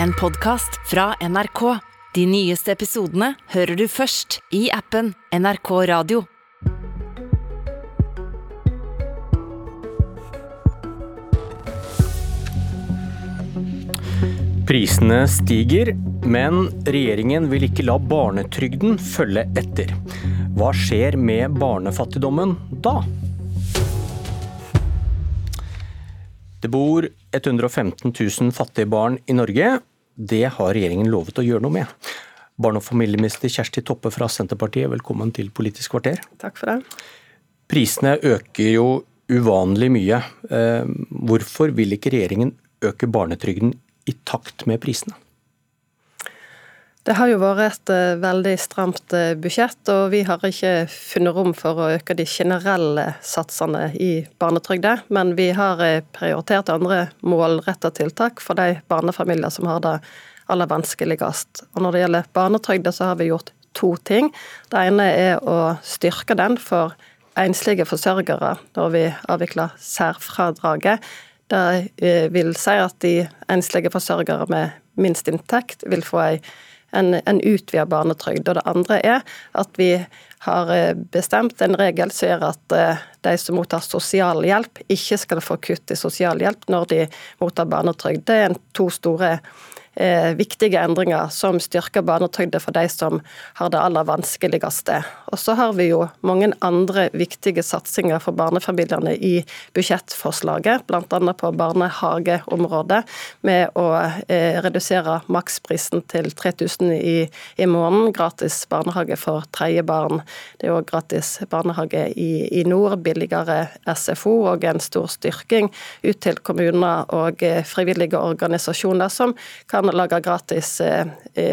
en podkast fra NRK. De nyeste episodene hører du først i appen NRK Radio. Prisene stiger, men regjeringen vil ikke la barnetrygden følge etter. Hva skjer med barnefattigdommen da? Det bor 115 000 fattige barn i Norge. Det har regjeringen lovet å gjøre noe med. Barne- og familieminister Kjersti Toppe fra Senterpartiet, velkommen til Politisk kvarter. Takk for det. Prisene øker jo uvanlig mye. Eh, hvorfor vil ikke regjeringen øke barnetrygden i takt med prisene? Det har jo vært et uh, veldig stramt uh, budsjett, og vi har ikke funnet rom for å øke de generelle satsene i barnetrygda, men vi har uh, prioritert andre målretta tiltak for de barnefamilier som har det aller vanskeligst. Og når det gjelder barnetrygda, så har vi gjort to ting. Det ene er å styrke den for enslige forsørgere når vi avvikler særfradraget. Det vil si at de enslige forsørgere med minst inntekt vil få ei en, en utvida barnetrygd. Og det andre er at vi har eh, bestemt en regel som gjør at eh, de som mottar sosialhjelp, ikke skal få kutt i sosialhjelp når de mottar barnetrygd. Det er to store eh, viktige endringer som styrker barnetrygda for de som har det aller vanskeligste. Og så har vi jo mange andre viktige satsinger for barnefamiliene i budsjettforslaget, bl.a. på barnehageområdet, med å eh, redusere maksprisen til 3000 i, i måneden, gratis barnehage for tredje barn. Det er òg gratis barnehage i, i nord, billigere SFO og en stor styrking ut til kommuner og eh, frivillige organisasjoner som kan kan lage gratis eh,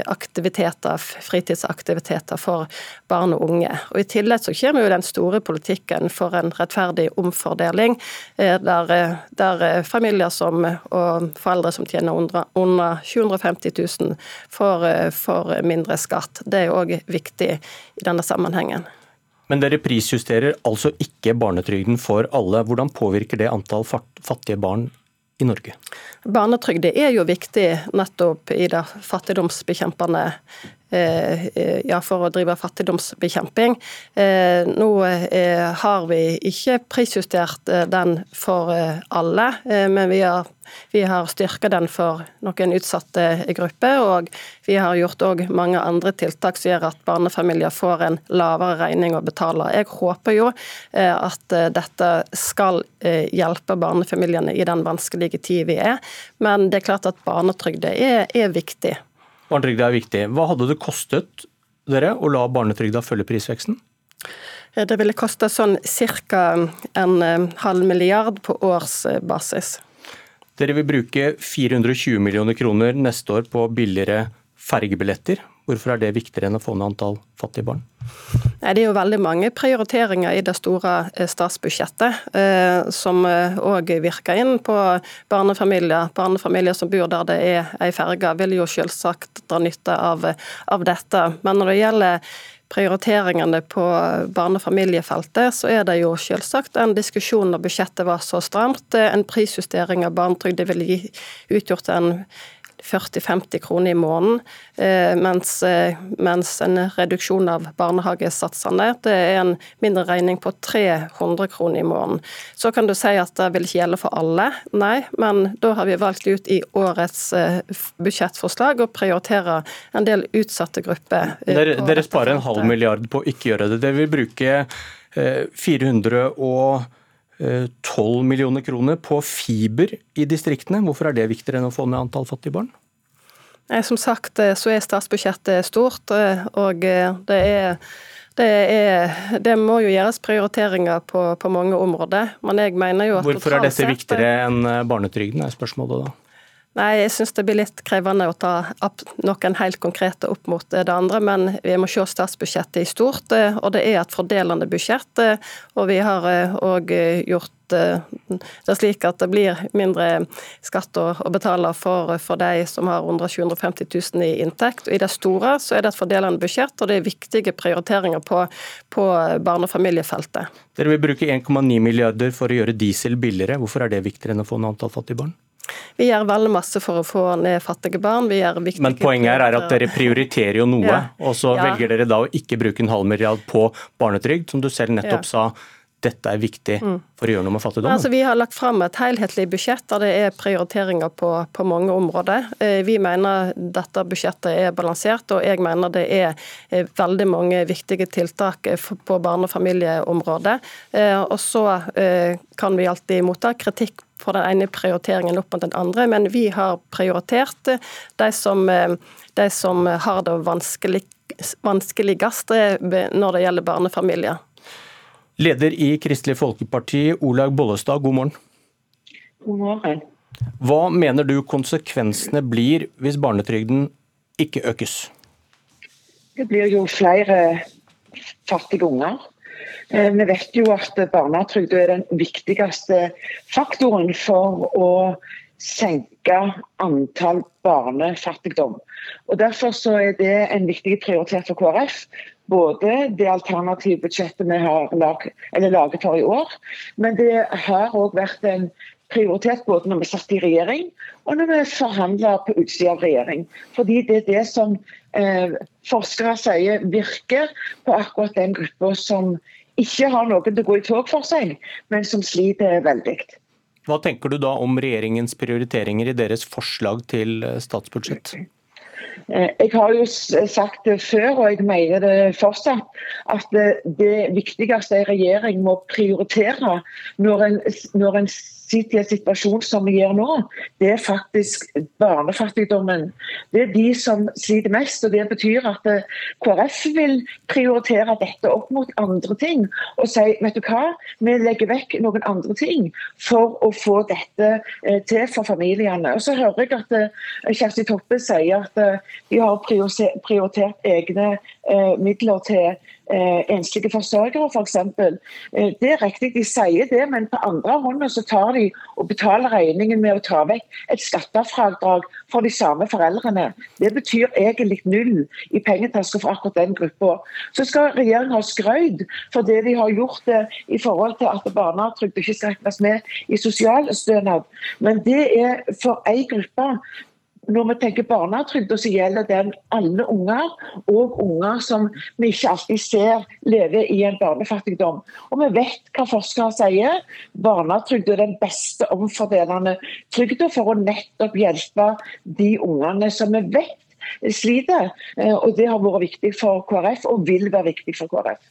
aktiviteter, fritidsaktiviteter for barn og unge. Og I tillegg så kommer jo den store politikken for en rettferdig omfordeling, eh, der, eh, der familier som, og foreldre som tjener under, under 750 000 får, får mindre skatt. Det er òg viktig i denne sammenhengen. Men dere prisjusterer altså ikke barnetrygden for alle. Hvordan påvirker det antall fattige barn i Norge? Barnetrygd er jo viktig nettopp i det fattigdomsbekjempende ja, for å drive fattigdomsbekjemping. Eh, nå har vi ikke prisjustert den for alle, men vi har vi har styrka den for noen utsatte grupper, og vi har gjort òg mange andre tiltak som gjør at barnefamilier får en lavere regning å betale. Jeg håper jo eh, at eh, dette skal eh, hjelpe barnefamiliene i den vanskelige tid vi er, men det er klart at barnetrygda er, er viktig. Barnetrygda er viktig. Hva hadde det kostet dere å la barnetrygda følge prisveksten? Det ville koste sånn ca. en halv milliard på årsbasis. Dere vil bruke 420 millioner kroner neste år på billigere fergebilletter. Hvorfor er det viktigere enn å få ned antall fattige barn? Nei, det er jo veldig mange prioriteringer i det store eh, statsbudsjettet eh, som òg eh, virker inn på barnefamilier. Barnefamilier som bor der det er ei ferge, vil jo selvsagt dra nytte av, av dette. Men når det gjelder prioriteringene på barne- og familiefeltet, så er det jo selvsagt en diskusjon når budsjettet var så stramt. En prisjustering av barnetrygd ville utgjort en 40-50 kroner i måneden, eh, mens, eh, mens, en reduksjon av barnehagesatsene det er en mindre regning på 300 kroner i måneden. Så kan du si at det vil ikke gjelde for alle, nei, men da har vi valgt ut i årets eh, budsjettforslag å prioritere en del utsatte grupper. Dere, dere sparer en halv milliard på å ikke gjøre det. Det vil bruke 400 og 12 millioner kroner på fiber i distriktene. Hvorfor er det viktigere enn å få ned antall fattige barn? Som sagt eh, så er statsbudsjettet stort, eh, og eh, det er det, er, det, må jo gjøres prioriteringer på, på, mange områder. Men jeg mener jo at Hvorfor er dette viktigere enn barnetrygden, er spørsmålet da? Nei, jeg syns det blir litt krevende å ta noen helt konkrete opp mot det andre. Men vi må se statsbudsjettet i stort, eh, og det er et fordelende budsjett. Eh, og vi har òg eh, gjort det slik at det blir mindre skatt å betale for, for de som har under 750 000 i inntekt. Og I det store så er det et fordelende budsjett, og det er viktige prioriteringer på, på barne- og familiefeltet. Dere vil bruke 1,9 milliarder for å gjøre diesel billigere. Hvorfor er det viktigere enn å få noe antall fattige barn? Vi gjør veldig masse for å få ned fattige barn. Men poenget her er at dere prioriterer jo noe, ja. og så ja. velger dere da å ikke bruke en halv milliard på barnetrygd, som du selv nettopp ja. sa dette er viktig mm. for å gjøre noe med fattigdom? Altså, vi har lagt fram et helhetlig budsjett der det er prioriteringer på, på, mange områder. Eh, vi mener dette budsjettet er balansert, og jeg mener det er eh, veldig mange viktige tiltak eh, på barne- og familieområdet. Og så kan vi alltid motta kritikk for den ene prioriteringen opp mot den andre, men vi har prioritert de som, de som har det vanskelig, vanskeligst når det gjelder barnefamilier. Leder i Kristelig Folkeparti, Olaug Bollestad, god morgen. God morgen. Hva mener du konsekvensene blir hvis barnetrygden ikke økes? Det blir jo flere fattige unger. Eh, vi vet jo at barnetrygd er den viktigste faktoren for å senke antall barnefattigdom. Og Derfor er det en viktig prioritet for KrF både det alternative budsjettet vi har lag, laget for i år, men det har òg vært en prioritet både når vi satt i regjering og når vi forhandla på utsida av regjering. Fordi det er det som eh, forskere sier virker på akkurat den gruppa som ikke har noen til å gå i tog for seg, men som sliter veldig. Hva tenker du da om regjeringens prioriteringer i deres forslag til eh, statsbudsjett? Eh, jeg har jo sagt det før, og jeg mener det fortsatt, at det viktigste en regjering må prioritere når en, når en sitter i en situasjon som vi gjør nå, det er faktisk barnefattigdommen. Det er de som sliter mest. og Det betyr at eh, KrF vil prioritere dette opp mot andre ting. Og si vet du hva, vi legger vekk noen andre ting for å få dette eh, til for familiene. Og Så hører jeg at eh, Kjersti Toppe sier at de har prioritert egne midler til eh, enslige forsørgere f.eks. For eh, det er riktig, de sier det, men på andre hånda så tar de og betaler regningen med å ta vekk et skattefradrag for de samme foreldrene. Det betyr egentlig null i pengetaska for akkurat den gruppa. Så skal regjeringen ha skrøyd for det de har gjort eh, i forhold til at barnetrygd ikke skal regnes med i sosialstønad. Men det er for ei gruppe når vi tenker barnetrygd, så gjelder den alle unger, og unger som vi ikke alltid ser lever i en barnefattigdom. Og vi vet hva forskere sier. Barnetrygd er den beste omfordelende trygda for å nettopp hjelpe de ungene som vi vet sliter. Eh, og det har vært viktig for KrF, og vil være viktig for KrF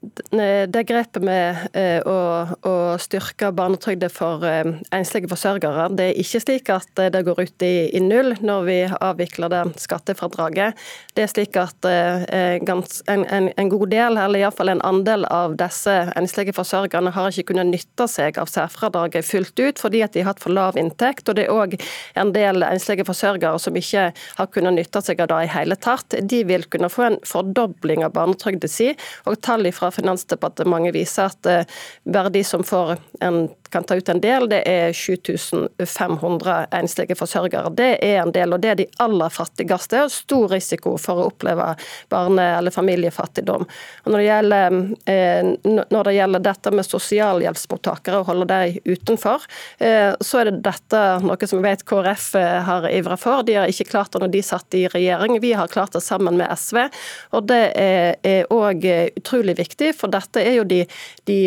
det grepet med eh, å, å styrke barnetrygden for eh, enslige forsørgere, det er ikke slik at det går ut i, i null når vi avvikler det skattefradraget. Det er slik at eh, gans, en, en, en, god del, eller iallfall en andel av disse enslige forsørgerne har ikke kunnet nytte seg av særfradraget fullt ut fordi at de har hatt for lav inntekt. Og det er òg en del enslige forsørgere som ikke har kunnet nytte seg av det i hele tatt. De vil kunne få en fordobling av barnetrygden si, og tall fra Finansdepartementet viser at verdi de som får en kan ta ut en del, det er 7500 enslige forsørgere. Det er en del, og det er de aller fattigste. og Stor risiko for å oppleve barne- eller familiefattigdom. Og når, det gjelder, eh, når det gjelder dette med sosialhjelpsmottakere, og holde dem utenfor, eh, så er det dette noe som vi vet KrF eh, har ivra for. De har ikke klart det når de satt i regjering, vi har klart det sammen med SV. Og det er òg utrolig viktig, for dette er jo de, de,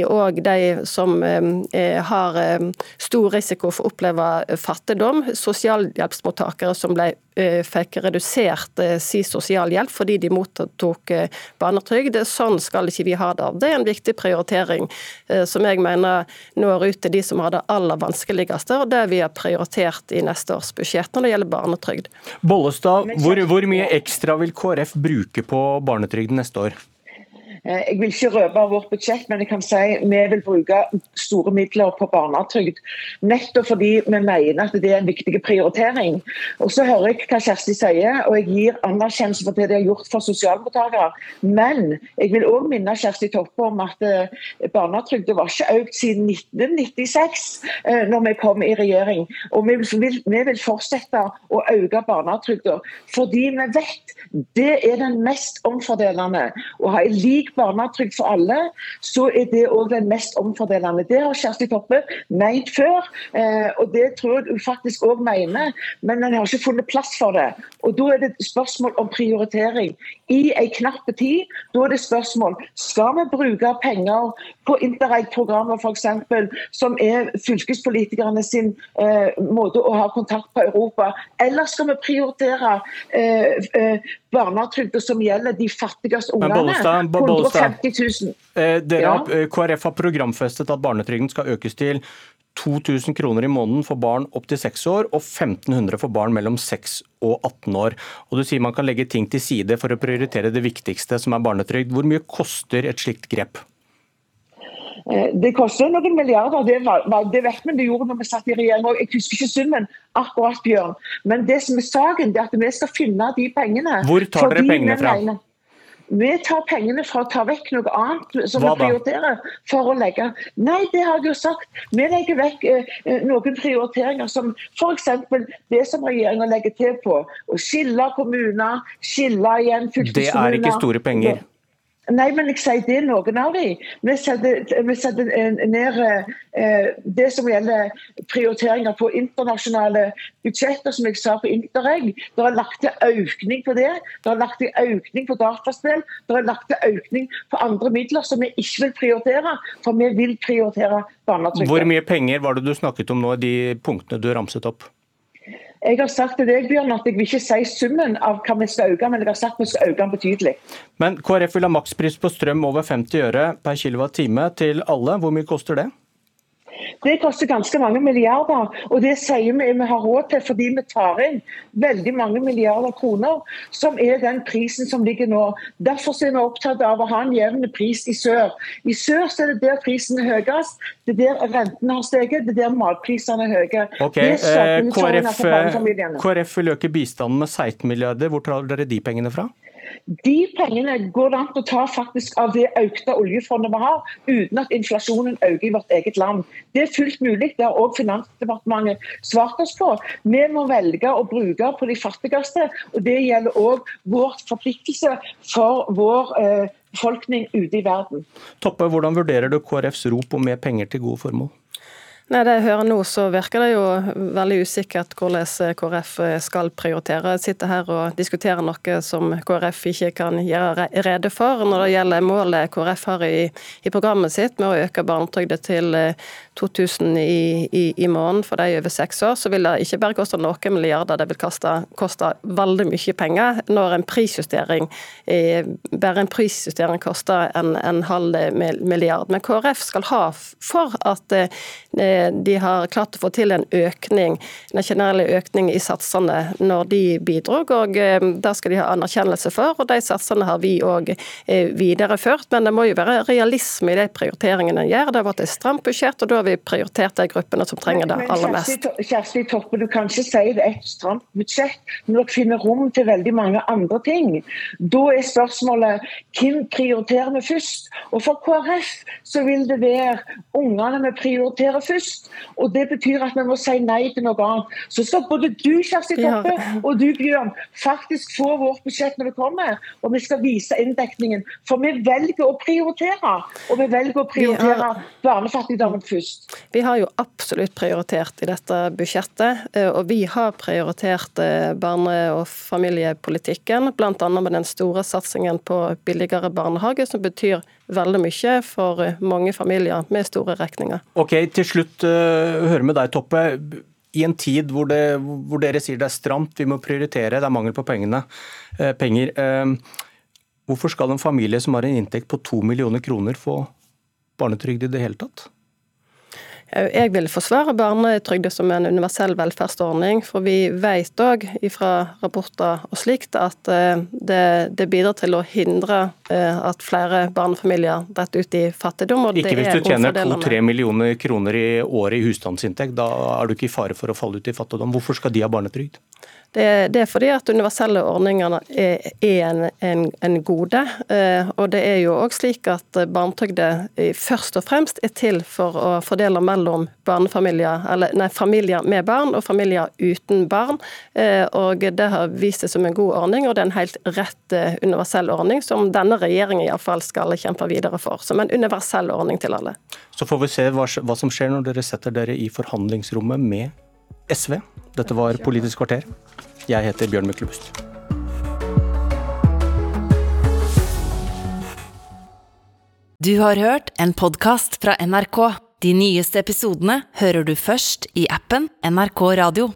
de som har har eh, stor risiko for å oppleve fattigdom. Sosialhjelpsmottakere som ble, eh, fikk redusert eh, si sosialhjelp fordi de mottok barnetrygd. Sånn skal ikke vi ha det. Det er en viktig prioritering som jeg mener når ut til de som har det aller vanskeligste, og det vi har prioritert i neste års budsjett når det gjelder barnetrygd. Bollestad, hvor, hvor mye ekstra vil KrF bruke på barnetrygden neste år? Eh, jeg vil ikke røpe vårt budsjett, men jeg kan si vi vil bruke store midler på barnetrygd. Nettopp fordi vi mener at det er en viktig prioritering. Og Så hører jeg hva Kjersti sier, og jeg gir anerkjennelse for det de har gjort for sosialmottakere. Men jeg vil òg minne Kjersti Toppe om at barnetrygden var ikke økt siden 1996, eh, når vi kom i regjering. Og vi vil, vi vil fortsette å øke barnetrygden, fordi vi vet det er den mest omfordelende. Å ha en lik lik barnetrygd for alle, så er det òg den mest omfordelende. Det har Kjersti Toppe ment før, eh, og det tror jeg hun faktisk òg mener, men en har ikke funnet plass for det. Og Da er det spørsmål om prioritering. I en knapp tid da er det spørsmål skal vi bruke penger på Interreg-programmer f.eks., som er fylkespolitikerne sin eh, måte å ha kontakt på Europa, eller skal vi prioritere eh, eh, barnetrygda som gjelder de fattigste ungene. 150 000. Dere, ja. Eh, KrF har programfestet at barnetrygden skal økes til 2000 kroner i måneden for barn opp til 6 år og 1500 for barn mellom 6 og 18 år. Og Du sier man kan legge ting til side for å prioritere det viktigste, som er barnetrygd. Hvor mye koster et slikt grep? Eh, det koster noen milliarder, det, det vet vi det gjorde når vi satt i regjering. Jeg husker ikke summen akkurat, Bjørn. Men det som er saken, er at vi skal finne de pengene. Hvor tar dere pengene fra? Vi tar pengene fra å ta vekk noe annet som vi prioriterer. for å legge. Nei, det har jeg jo sagt. Vi legger vekk eh, eh noen prioriteringer som f.eks. det som regjeringa legger til på. Å skille kommuner, skille igjen fylkeskommuner. Det er ikke store penger. Nei, men jeg sier det er noen av dem. Vi setter, setter ned eh, det som gjelder prioriteringer på internasjonale budsjetter, som jeg sa på Interreg. Det er lagt til økning på det. Det er lagt til økning på dataspill. Det er lagt til økning på andre midler som vi ikke vil prioritere, for vi vil prioritere barnetrygden. Hvor mye penger var det du snakket om nå, de punktene du ramset opp? Jeg har sagt til deg, Bjørn, at jeg vil ikke si summen av hva vi skal øke, men jeg har sagt vi skal øke den betydelig. Men KrF vil ha makspris på strøm over 50 øre per kWt til alle. Hvor mye koster det? Det koster ganske mange milliarder, og det sier vi vi har råd til fordi vi tar inn veldig mange milliarder kroner, som er den prisen som ligger nå. Derfor er vi opptatt av å ha en jevn pris i sør. I sør er det der prisen er høyest, det er der rentene har steget, det er der matprisene er høye. Okay. KrF, KrF vil øke bistanden med 16 milliarder. Hvor tar dere de pengene fra? De pengene går det an å ta faktisk av det økte oljefondet vi har, uten at inflasjonen øker i vårt eget land. Det er fullt mulig. Det har òg Finansdepartementet svart oss på. Vi må velge å bruke på de fattigste, og det gjelder òg vår forpliktelse for vår eh, befolkning ute i verden. Toppe, hvordan vurderer du KrFs rop om mer penger til gode formål? Nei, Det jeg hører nå, så virker det jo veldig usikkert hvordan KrF skal prioritere. Jeg sitter her og diskuterer noe som KrF ikke kan gjøre rede for. Når det gjelder målet KrF har i, i programmet sitt med å øke barnetrygden til 2000 eh, i, i, i, måneden for de over seks år, så vil det ikke bare koste noen milliarder, det vil koste, koste veldig mye penger. Når en prisjustering, eh, bare en prisjustering koster en, en halv milliard. Men KrF skal ha for at eh, de har klart å få til en økning, en generelle økning i satsene når de bidro. og eh, Det skal de ha anerkjennelse for, og de satsene har vi òg eh, videreført. Men det må jo være realisme i de prioriteringene en gjør. Det har vært et stramt budsjett, og da har vi prioritert de gruppene som trenger det aller mest. Kjersti Toppe, du kan ikke si det er et stramt budsjett men dere finner rom til veldig mange andre ting. Da er spørsmålet hvem prioriterer vi først? Og For KrF så vil det være ungene vi prioriterer først. Og Det betyr at vi må si nei til noe annet. Så skal både du Kjersti Toppe og du Bjørn faktisk få vårt budsjett når det kommer, og vi skal vise inndekningen. For vi velger å prioritere, og vi velger å prioritere barnefattigdommen først. Vi har jo absolutt prioritert i dette budsjettet, eh, og vi har prioritert eh, barne- og familiepolitikken, bl.a. med den store satsingen på billigere barnehage, som betyr veldig mye for mange familier med store regninger. Ok, Til slutt høre med deg, Toppe. I en tid hvor, det, hvor, dere sier det er stramt, vi må prioritere, det er mangel på pengene, penger. Hvorfor skal en familie som har en inntekt på to millioner kroner få barnetrygd i det hele tatt? Jeg vil forsvare barnetrygda som en universell velferdsordning, for vi vet òg fra rapporter og slikt at eh, det, det, bidrar til å hindre eh, at flere barnefamilier detter ut i fattigdom. ikke hvis du tjener to-tre millioner kroner i året i husstandsinntekt, da er du ikke i fare for å falle ut i fattigdom. Hvorfor skal de ha barnetrygd? Det, det, er fordi at universelle ordninger er, er en, en, en, gode. Eh, og det er jo òg slik at barnetrygde først og fremst er til for å fordele mellom barnefamilier, eller nei, familier med barn og familier uten barn. Eh, og det har vist seg som en god ordning, og det er en helt rett eh, universell ordning som denne regjeringen iallfall skal kjempe videre for. Som en universell ordning til alle. Så får vi se hva, hva som skjer når dere setter dere i forhandlingsrommet med SV. Dette var Politisk kvarter. Jeg heter Bjørn Myklebust. Du har hørt en podkast fra NRK. De nyeste episodene hører du først i appen NRK Radio.